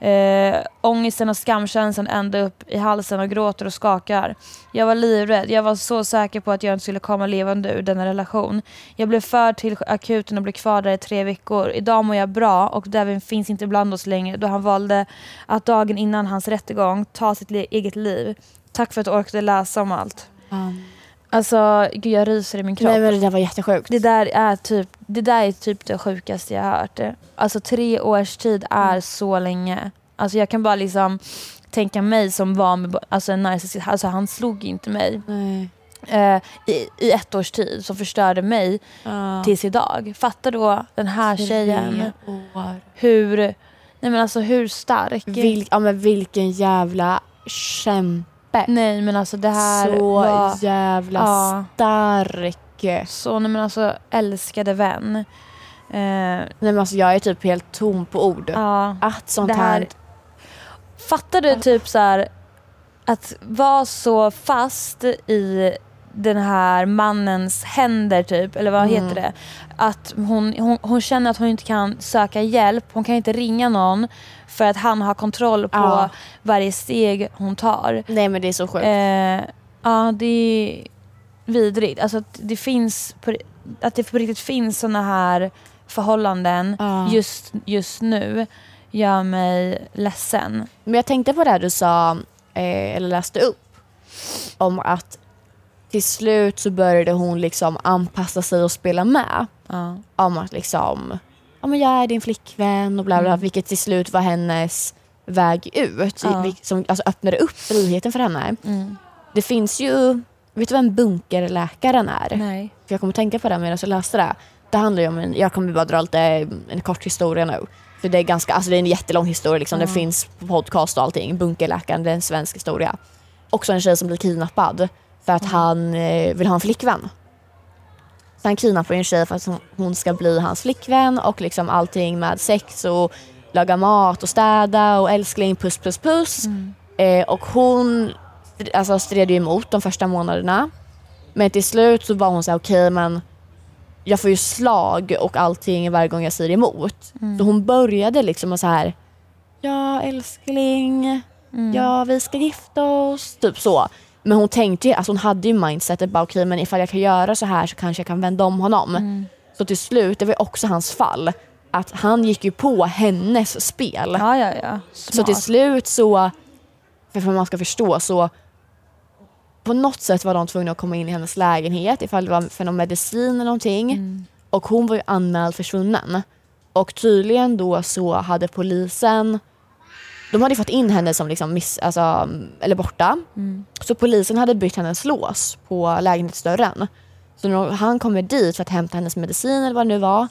Eh, ångesten och skamkänslan ända upp i halsen och gråter och skakar. Jag var livrädd. Jag var så säker på att jag inte skulle komma levande ur denna relation. Jag blev förd till akuten och blev kvar där i tre veckor. Idag mår jag bra och Devin finns inte bland oss längre då han valde att dagen innan hans rättegång ta sitt eget liv. Tack för att du orkade läsa om allt. Alltså, gud jag ryser i min kropp. Nej men det där var jättesjukt. Det där är typ det, där är typ det sjukaste jag har hört. Alltså tre års tid är Mm. så länge. Alltså jag kan bara liksom tänka mig som var med alltså en narcissist. Alltså han slog inte mig Nej. eh, i, i ett års tid som förstörde mig Ja. tills idag. Fatta då den här tjejen Tre år. hur, nej men alltså hur stark. Vil, ja, men vilken jävla kämpe. Nej men alltså det här Så var jävla Ja. stark. så, nej men alltså älskade vän. Eh, Nej, men alltså, jag är typ helt tom på ord. ja. Att sånt här... här- Fattar du typ så här att vara så fast i den här mannens händer typ, eller vad Mm. heter det? Att hon, hon, hon känner att hon inte kan söka hjälp, hon kan inte ringa någon för att han har kontroll på Ja. varje steg hon tar. Nej men det är så sjukt. Eh, ja, det är vidrigt. Alltså att det finns, på, att det på riktigt finns såna här förhållanden Ja. just, just nu gör mig ledsen. Men jag tänkte på det här du sa, eh, eller läste upp, om att till slut så började hon liksom anpassa sig och spela med. Ja. Om att liksom, ja men jag är din flickvän och bla bla, Mm. vilket till slut var hennes väg ut. Ja. Som alltså öppnade upp friheten för henne. Mm. Det finns ju, vet du vem bunkerläkaren är? Nej. För jag kommer tänka på det medan jag läste det. Det handlar ju om en, jag kommer bara dra lite en kort historia nu. För det är ganska, alltså det är en jättelång historia liksom. Ja. Det finns på podcast och allting. Bunkerläkaren, det är en svensk historia. Också en tjej som blir kidnappad för att han eh, vill ha en flickvän. Så han kidnappar en tjej för att hon- ska bli hans flickvän och liksom allting med sex och laga mat och städa och älskling puss puss puss. Mm. Eh, och hon alltså, stred ju emot de första månaderna. Men till slut så var hon så här: okej men jag får ju slag och allting varje gång jag säger emot. Mm. Så hon började liksom och så här. Ja älskling, Mm. ja vi ska gifta oss, typ så. Men hon tänkte ju, alltså hon hade ju mindsetet bara okej men ifall jag kan göra så här så kanske jag kan vända om honom. Mm. Så till slut, det var också hans fall, att han gick ju på hennes spel. Ja, ja, ja. Så till slut så, för för man ska förstå så på något sätt var de tvungna att komma in i hennes lägenhet ifall det var för någon medicin eller någonting. Mm. Och hon var ju anmäld försvunnen. Och tydligen då så hade polisen, de hade fått in henne som liksom miss, alltså, eller borta. Mm. Så polisen hade bytt hennes lås på lägenhetsdörren. Så när han kommer dit för att hämta hennes medicin eller vad det nu var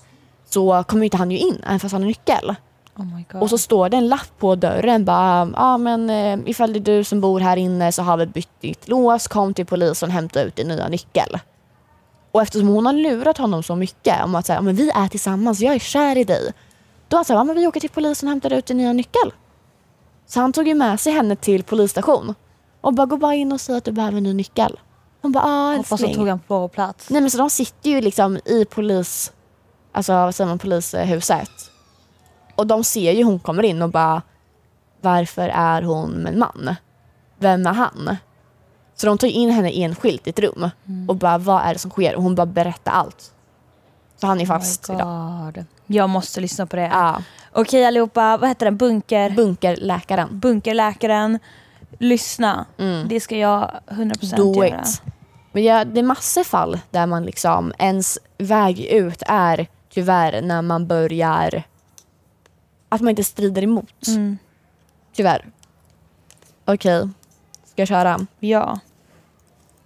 så kommer inte han ju in även fast han har nyckel. Oh. Och så står det en lapp på dörren bara, ah, men eh, ifall det är du som bor här inne så har vi bytt ditt lås, kom till polisen och hämta ut din nya nyckel. Och eftersom hon har lurat honom så mycket om att säga, men vi är tillsammans, jag är kär i dig. Då har han sagt, men vi åker till polisen och hämtar ut din nya nyckel. Så han tog ju med sig henne till polisstation och bara, gå bara in och säg att du behöver en ny nyckel. Hon bara, ah Hoppas de älskling. tog en på plats. Nej men så de sitter ju liksom i polis, alltså vad säger man, polishuset. Och de ser ju hon kommer in och bara, varför är hon med en man? Vem är han? Så de tar in henne enskilt i ett rum och bara, vad är det som sker? Och hon bara berättar allt. Så han är fast Oh idag. Jag måste lyssna på det. Ja, Okej allihopa, vad heter den? Bunker? bunkerläkaren. Bunkerläkaren. Lyssna. Mm. Det ska jag 100% Do göra. it. Men ja, det är massor fall där man liksom, ens väg ut är tyvärr när man börjar, att man inte strider emot. Mm. Tyvärr. Okej, ska jag köra? Ja.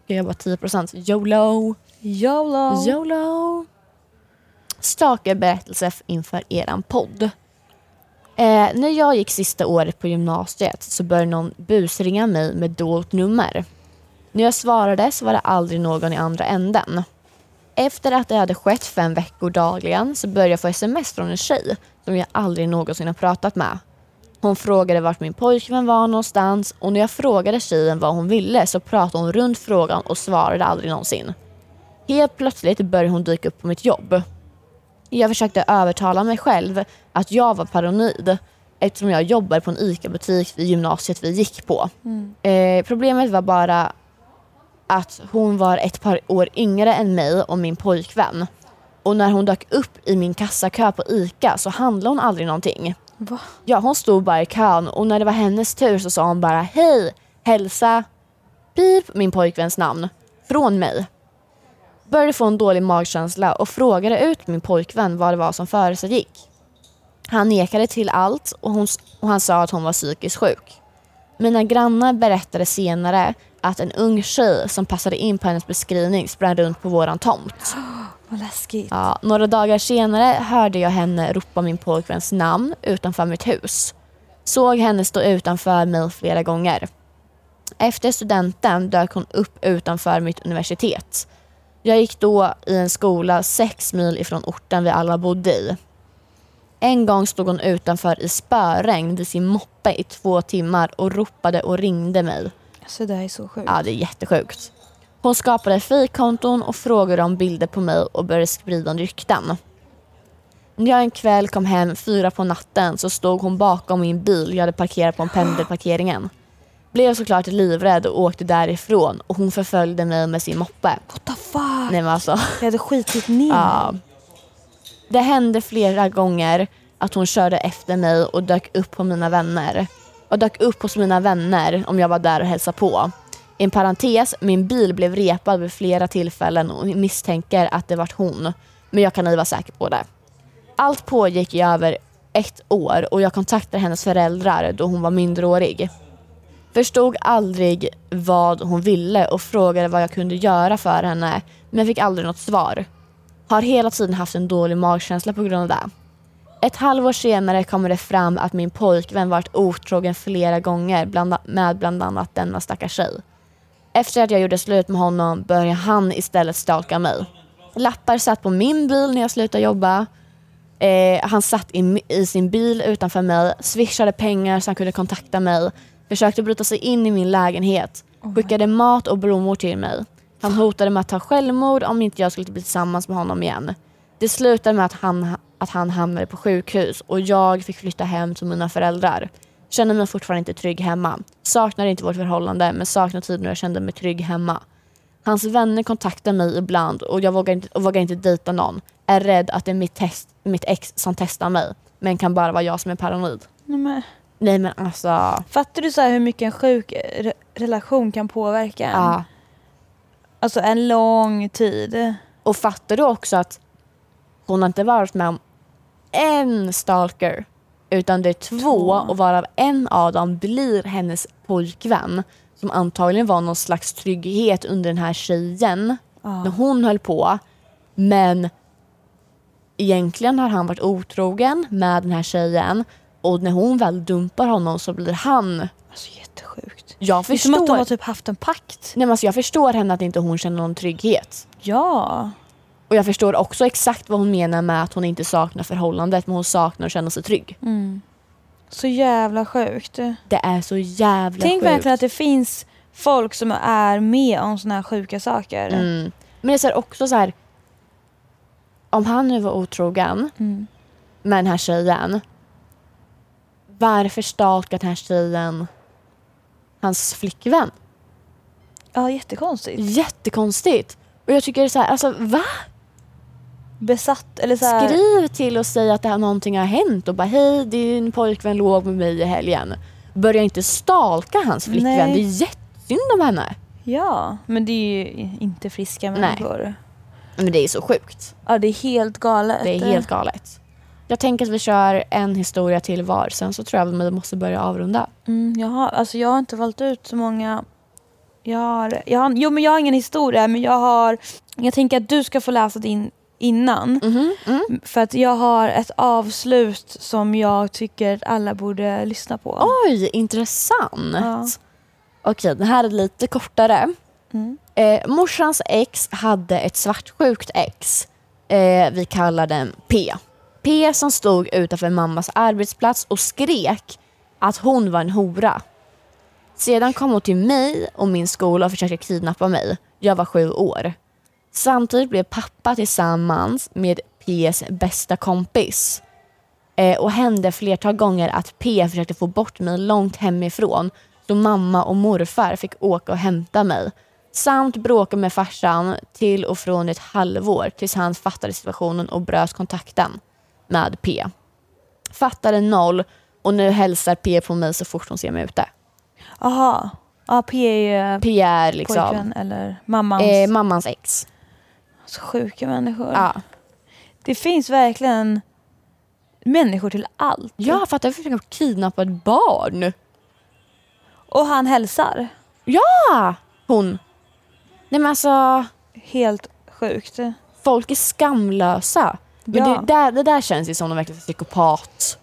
Jag jobbar 10%. YOLO! YOLO. YOLO! Stalkerberättelse inför eran podd. Eh, när jag gick sista året på gymnasiet så började någon busringa mig med dolt nummer. När jag svarade så var det aldrig någon i andra änden. Efter att det hade skett fem veckor dagligen så började jag få sms från en tjej som jag aldrig någonsin har pratat med. Hon frågade vart min pojkvän var någonstans och när jag frågade tjejen vad hon ville så pratade hon runt frågan och svarade aldrig någonsin. Helt plötsligt började hon dyka upp på mitt jobb. Jag försökte övertala mig själv att jag var paranoid eftersom jag jobbar på en ICA-butik vid gymnasiet vi gick på. Eh, problemet var bara att hon var ett par år yngre än mig och min pojkvän. Och när hon dök upp i min kassakö på ICA så handlade hon aldrig någonting. Va? Ja, hon stod bara i kön och när det var hennes tur så sa hon bara hej, hälsa, pip, min pojkväns namn, från mig. Började få en dålig magkänsla och frågade ut min pojkvän vad det var som försiggick. Han nekade till allt och, hon, och han sa att hon var psykiskt sjuk. Mina grannar berättade senare att en ung tjej som passade in på hennes beskrivning sprang runt på våran tomt. *gasps* Vad läskigt. Ja, några dagar senare hörde jag henne ropa min pojkväns namn utanför mitt hus. Såg henne stå utanför mig flera gånger. Efter studenten dök hon upp utanför mitt universitet. Jag gick då i en skola sex mil ifrån orten vi alla bodde i. En gång stod hon utanför i spöregn vid sin moppe i två timmar och ropade och ringde mig. Så det här är så sjukt. Ja, det är jättesjukt. Hon skapade fejkkonton och frågade om bilder på mig och började sprida rykten. När jag en kväll kom hem fyra på natten så stod hon bakom min bil jag hade parkerat på en pendelparkeringen. Blev såklart livrädd och åkte därifrån och hon förföljde mig med sin moppe. What the fuck? Nej men alltså. Jag hade skitit ner Ja. Det hände flera gånger att hon körde efter mig och dök upp på mina vänner. Och dök upp hos mina vänner om jag var där och hälsade på. En parentes, min bil blev repad vid flera tillfällen och misstänker att det var hon. Men jag kan ej vara säker på det. Allt pågick i över ett år och jag kontaktade hennes föräldrar då hon var minderårig. Förstod aldrig vad hon ville och frågade vad jag kunde göra för henne men fick aldrig något svar. Har hela tiden haft en dålig magkänsla på grund av det. Ett halvår senare kommer det fram att min pojkvän varit otrogen flera gånger bland, med bland annat denna stackars tjej. Efter att jag gjorde slut med honom började han istället stalka mig. Lappar satt på min bil när jag slutade jobba. Eh, han satt i, i sin bil utanför mig, swishade pengar så han kunde kontakta mig, försökte bryta sig in i min lägenhet, skickade mat och blommor till mig. Han hotade med att ta självmord om inte jag skulle bli tillsammans med honom igen. Det slutade med att han, att han hamnade på sjukhus och jag fick flytta hem till mina föräldrar. Känner mig fortfarande inte trygg hemma. Saknar inte vårt förhållande men saknar tiden när jag kände mig trygg hemma. Hans vänner kontaktar mig ibland och jag vågar inte, och vågar inte dejta någon. Är rädd att det är mitt, test, mitt ex som testar mig. Men kan bara vara jag som är paranoid. Nej, men, Nej men alltså. fattar du så hur mycket en sjuk re- relation kan påverka en? Ja. Alltså en lång tid. Och fattar du också att hon har inte varit med om en stalker utan det är två Två. och varav en av dem blir hennes pojkvän som antagligen var någon slags trygghet under den här tjejen Ja. när hon höll på. Men egentligen har han varit otrogen med den här tjejen och när hon väl dumpar honom så blir han Alltså jättesjukt. Jag Det är som att de förstår, har typ haft en pakt. nej, men alltså, jag förstår henne att inte hon känner någon trygghet. Ja. Och jag förstår också exakt vad hon menar med att hon inte saknar förhållandet men hon saknar att känna sig trygg. Mm. Så jävla sjukt. Det är så jävla Tänk sjukt. verkligen att det finns folk som är med om såna här sjuka saker. Mm. Men det är också så här. Om han nu var otrogen Mm. med den här tjejen. Varför stalkar den här tjejen hans flickvän? Ja, jättekonstigt. Jättekonstigt. Och jag tycker så här, alltså va? Besatt eller så här, Skriv till och säg att det här någonting har hänt och bara hej din pojkvän låg med mig i helgen. Börja inte stalka hans flickvän. Nej. Det är jättesynd om henne. Ja, men det är ju inte friska Nej. människor. Men det är så sjukt. Ja, det är helt galet. Det är helt galet. Jag tänker att vi kör en historia till var. Sen så tror jag att vi måste börja avrunda. Mm, jag, har, alltså jag har inte valt ut så många. Jag har, jag har, jo, men jag har ingen historia, men jag har... Jag tänker att du ska få läsa din innan. Mhm, mm. För att jag har ett avslut som jag tycker alla borde lyssna på. Oj, intressant. Ja. Okej, den här är lite kortare. Mm. Eh, morsans ex hade ett svartsjukt ex. Eh, vi kallar den P. P som stod utanför mammas arbetsplats och skrek att hon var en hora. Sedan kom hon till mig och min skola och försökte kidnappa mig. Jag var sju år. Samtidigt blev pappa tillsammans med P's bästa kompis. Eh, och hände flertal gånger att P försökte få bort mig långt hemifrån då mamma och morfar fick åka och hämta mig. Samt bråka med farsan till och från ett halvår tills han fattade situationen och bröt kontakten med P. Fattade noll och nu hälsar P på mig så fort hon ser mig ute. Aha. Ja, P är ju P är liksom pojkvän eller mammans. eh, mammans ex. så sjuka människor. Ja. Det finns verkligen människor till allt. Jag fattar försöka kidnappa ett barn. Och han hälsar. Ja! Hon. Nej men alltså, Helt sjukt. folk är skamlösa. Men Ja. det, där, det där känns ju som en verkligen psykopat.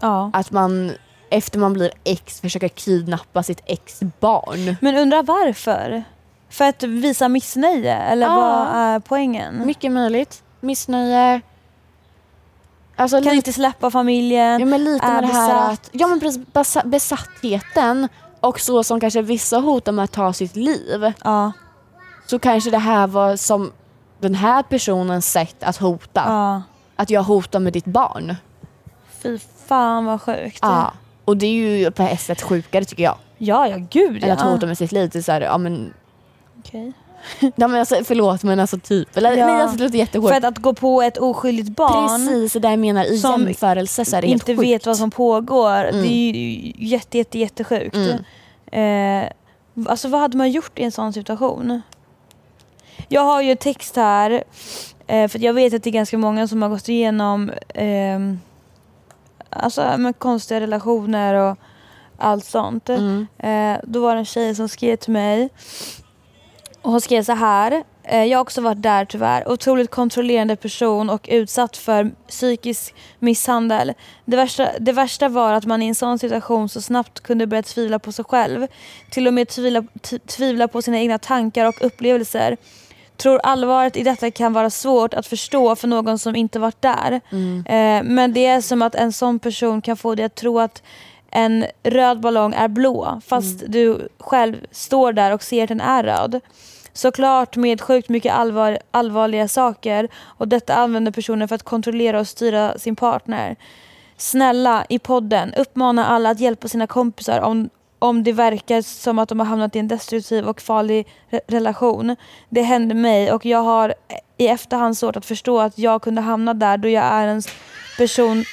Ja. Att man efter man blir ex försöker kidnappa sitt ex-barn. Men undrar varför? För att visa missnöje eller Ja. vad är poängen? Mycket möjligt. Missnöje. Alltså Kan inte släppa familjen. ja, men lite med det här att, ja men precis, besa- besattheten och så som kanske vissa hotar med att ta sitt liv. Ja. Så kanske det här var som den här personens sätt att hota. ja. Att jag hotar med ditt barn. Fy fan vad sjukt. Ja. Och det är ju på ett sätt sjukare tycker jag. ja, ja gud Än att ja. hota med sitt liv. Det är så här, ja men, Okej. ja, men alltså, förlåt men alltså typ. Eller Ja. nej alltså det låter jättehårt. För att, att gå på ett oskyldigt barn Precis det jag menar i som jämförelse så är det helt inte sjukt. vet vad som pågår. Mm. Det är ju jätte, jätte, jättesjukt. Mm. Eh, alltså vad hade man gjort i en sån situation? Jag har ju text här, eh, för jag vet att det är ganska många som har gått igenom eh, alltså, med konstiga relationer och allt sånt. Mm. Eh, då var det en tjej som skrev till mig. Och hon skrev så här. Eh, jag har också varit där tyvärr. Otroligt kontrollerande person och utsatt för psykisk misshandel. Det värsta, det värsta var att man i en sån situation så snabbt kunde börja tvivla på sig själv. Till och med tvivla, tvivla på sina egna tankar och upplevelser. Tror allvaret i detta kan vara svårt att förstå för någon som inte varit där. Mm. Eh, men det är som att en sån person kan få dig att tro att en röd ballong är blå fast du själv står där och ser att den är röd. Såklart med sjukt mycket allvar, allvarliga saker och detta använder personen för att kontrollera och styra sin partner. Snälla, i podden, uppmana alla att hjälpa sina kompisar om, om det verkar som att de har hamnat i en destruktiv och farlig re- relation. Det hände mig och jag har i efterhand svårt att förstå att jag kunde hamna där då jag är en person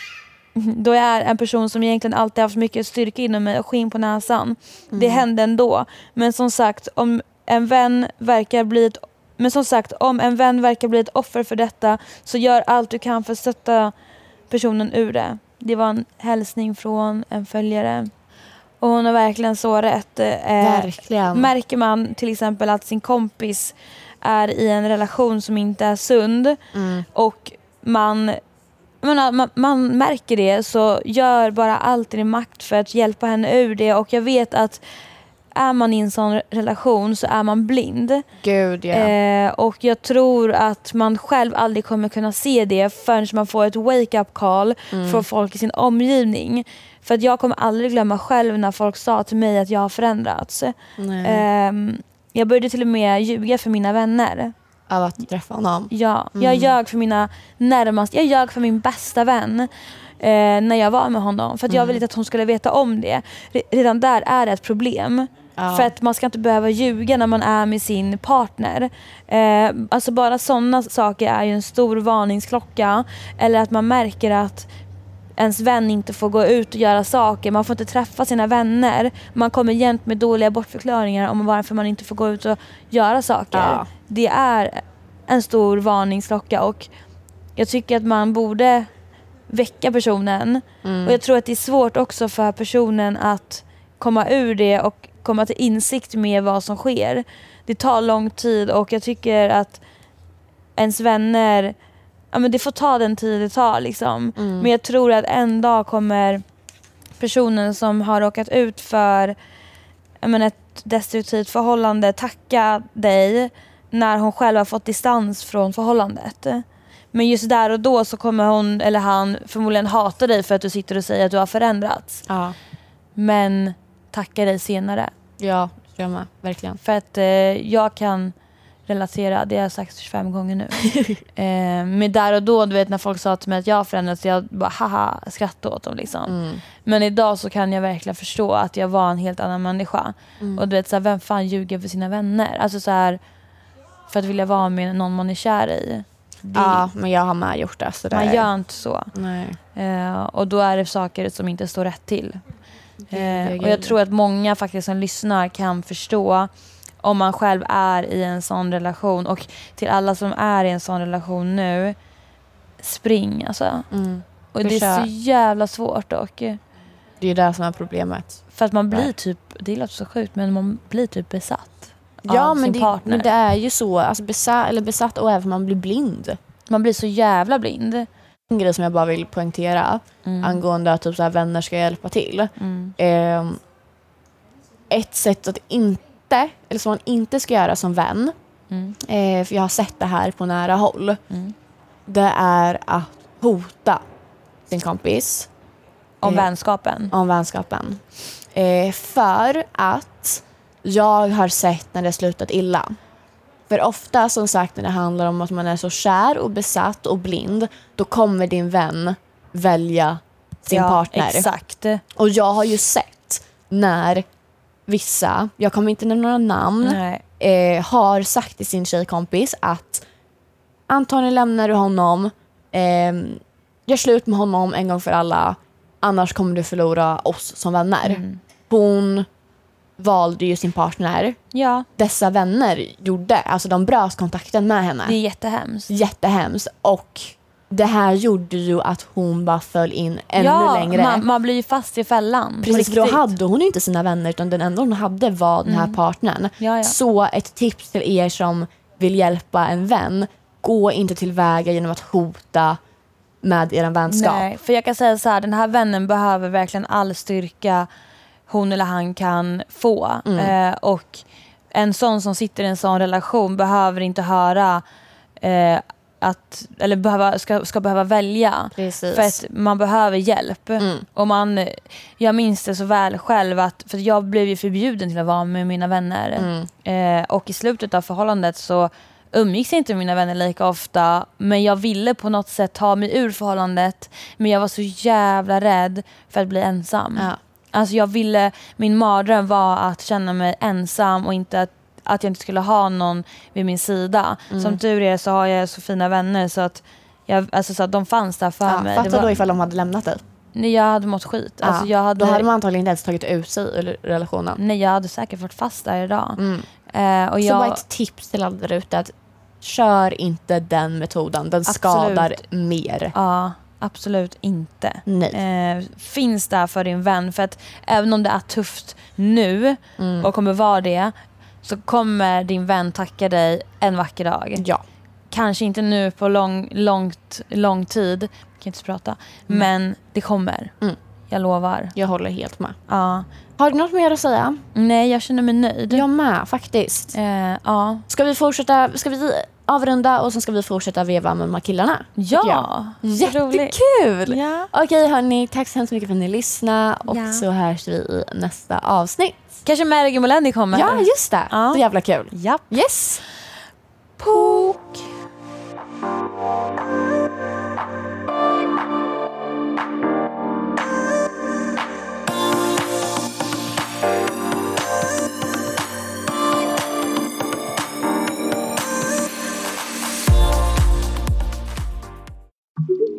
*laughs* då jag är en person som egentligen alltid haft mycket styrka inom mig och skinn på näsan. Det hände ändå. Men som sagt, om en vän verkar bli ett men som sagt, om en vän verkar bli ett offer för detta så gör allt du kan för att stötta personen ur det. Det var en hälsning från en följare. Och hon har verkligen så rätt. Eh, Verkligen. Märker man till exempel att sin kompis är i en relation som inte är sund Mm. och man, jag menar, man, man märker det så gör bara allt i din makt för att hjälpa henne ur det och jag vet att är man i en sån relation så är man blind. Gud ja. Eh, och jag tror att man själv aldrig kommer kunna se det förrän man får ett wake-up call Mm. från folk i sin omgivning. För att jag kommer aldrig glömma själv när folk sa till mig att jag har förändrats. Ehm, jag började till och med ljuga för mina vänner. Av att träffa honom. Ja, jag Mm. ljög för mina närmaste, jag ljög för min bästa vän eh, när jag var med honom. För att jag Mm. ville inte att hon skulle veta om det. Re- Redan där är det ett problem. Ja. För att man ska inte behöva ljuga när man är med sin partner. Eh, alltså bara sådana saker är ju en stor varningsklocka. Eller att man märker att ens vän inte får gå ut och göra saker. Man får inte träffa sina vänner. Man kommer jämt med dåliga bortförklaringar om varför man inte får gå ut och göra saker. Ja. Det är en stor varningsklocka och jag tycker att man borde väcka personen. Mm. Och jag tror att det är svårt också för personen att komma ur det och komma till insikt med vad som sker. Det tar lång tid och jag tycker att ens vänner, ja men det får ta den tid det tar liksom. Mm. Men jag tror att en dag kommer personen som har råkat ut för men ett destruktivt förhållande tacka dig när hon själv har fått distans från förhållandet. Men just där och då så kommer hon eller han förmodligen hata dig för att du sitter och säger att du har förändrats. Ja, Men tacka dig senare. ja jag med. Verkligen. För att eh, jag kan relatera, det har jag sagt 25 gånger nu. *laughs* eh, men där och då, du vet när folk sa till mig att jag har förändrats, jag bara haha skrattade åt dem liksom. Mm. Men idag så kan jag verkligen förstå att jag var en helt annan människa. Mm. Och du vet, så här, vem fan ljuger för sina vänner? Alltså så här, för att vilja vara med någon man är kär i. Det, Ja, men jag har med gjort det. Så det man gör inte så. Eh, och då är det saker som inte står rätt till. Eh, och jag tror att många faktiskt som lyssnar kan förstå om man själv är i en sån relation. Och till alla som är i en sån relation nu, spring alltså. Mm. Och det är så jävla svårt och Det är det som är problemet. för att man blir Nej. typ, det låter så sjukt, men man blir typ besatt Ja, av men sin det, partner. men det är ju så. Alltså besatt, eller besatt och även man blir blind. Man blir så jävla blind. En grej som jag bara vill poängtera Mm. angående att typ så här, vänner ska hjälpa till. Mm. Ehm, ett sätt att inte, eller som man inte ska göra som vän, Mm. eh, för jag har sett det här på nära håll, Mm. det är att hota sin kompis Om Eh, vänskapen. om vänskapen. Eh, för att jag har sett när det slutat illa. För ofta som sagt när det handlar om att man är så kär och besatt och blind, då kommer din vän välja sin ja, partner. Exakt. Och jag har ju sett när vissa, jag kommer inte nämna några namn, eh, har sagt till sin tjejkompis att antagligen lämnar du honom, eh, gör slut med honom en gång för alla, annars kommer du förlora oss som vänner. Mm. Hon valde ju sin partner. Ja, Dessa vänner gjorde, alltså de bröt kontakten med henne. det är jättehemskt. Jättehemskt. Och det här gjorde ju att hon bara föll in ännu ja, längre. Man, man blir ju fast i fällan. Precis, då hade hon inte sina vänner utan den enda hon hade var den här Mm. partnern. Ja, ja. Så ett tips till er som vill hjälpa en vän, gå inte tillväga genom att hota med er vänskap. Nej, för jag kan säga så här, den här vännen behöver verkligen all styrka hon eller han kan få. Mm. Eh, och en sån som sitter i en sån relation behöver inte höra eh, att, eller behöva, ska, ska behöva välja. Precis. För att man behöver hjälp. Mm. Och man, jag minns det så väl själv att, för jag blev ju förbjuden till att vara med mina vänner. Mm. Eh, och i slutet av förhållandet så umgicks inte med mina vänner lika ofta. Men jag ville på något sätt ta mig ur förhållandet. Men jag var så jävla rädd för att bli ensam. Ja. Alltså jag ville, min mardröm var att känna mig ensam och inte att, att jag inte skulle ha någon vid min sida. Mm. Som tur är så har jag så fina vänner så att, jag, alltså så att de fanns där för Ja, mig. fatta Det var- då ifall de hade lämnat dig. Nej, jag hade mått skit. Alltså Ja, jag hade, Då hade man antagligen inte ens tagit ut sig ur relationen. Nej, jag hade säkert varit fast där idag. Mm. Eh, och Så jag, bara ett tips till alla där ute att kör inte den metoden. Den skadar mer. Ja, absolut inte. Eh, finns där för din vän. För att även om det är tufft nu Mm. och kommer vara det så kommer din vän tacka dig en vacker dag. Ja. Kanske inte nu på lång, långt, lång tid, jag kan inte prata, men det kommer. Mm. Jag lovar. Jag håller helt med. Ja. Har du något mer att säga? Nej, jag känner mig nöjd. Jag med faktiskt. Eh, ja. Ska vi fortsätta, ska vi avrunda och sen ska vi fortsätta veva med de här killarna? Ja. Jättekul! Ja. Okej hörni, tack så hemskt mycket för att ni lyssnade och Ja. så hörs vi i nästa avsnitt. Kanske Mergy Molendi kommer. Ja, just det. Ja. Så jävla kul. Japp. Yes! Pok.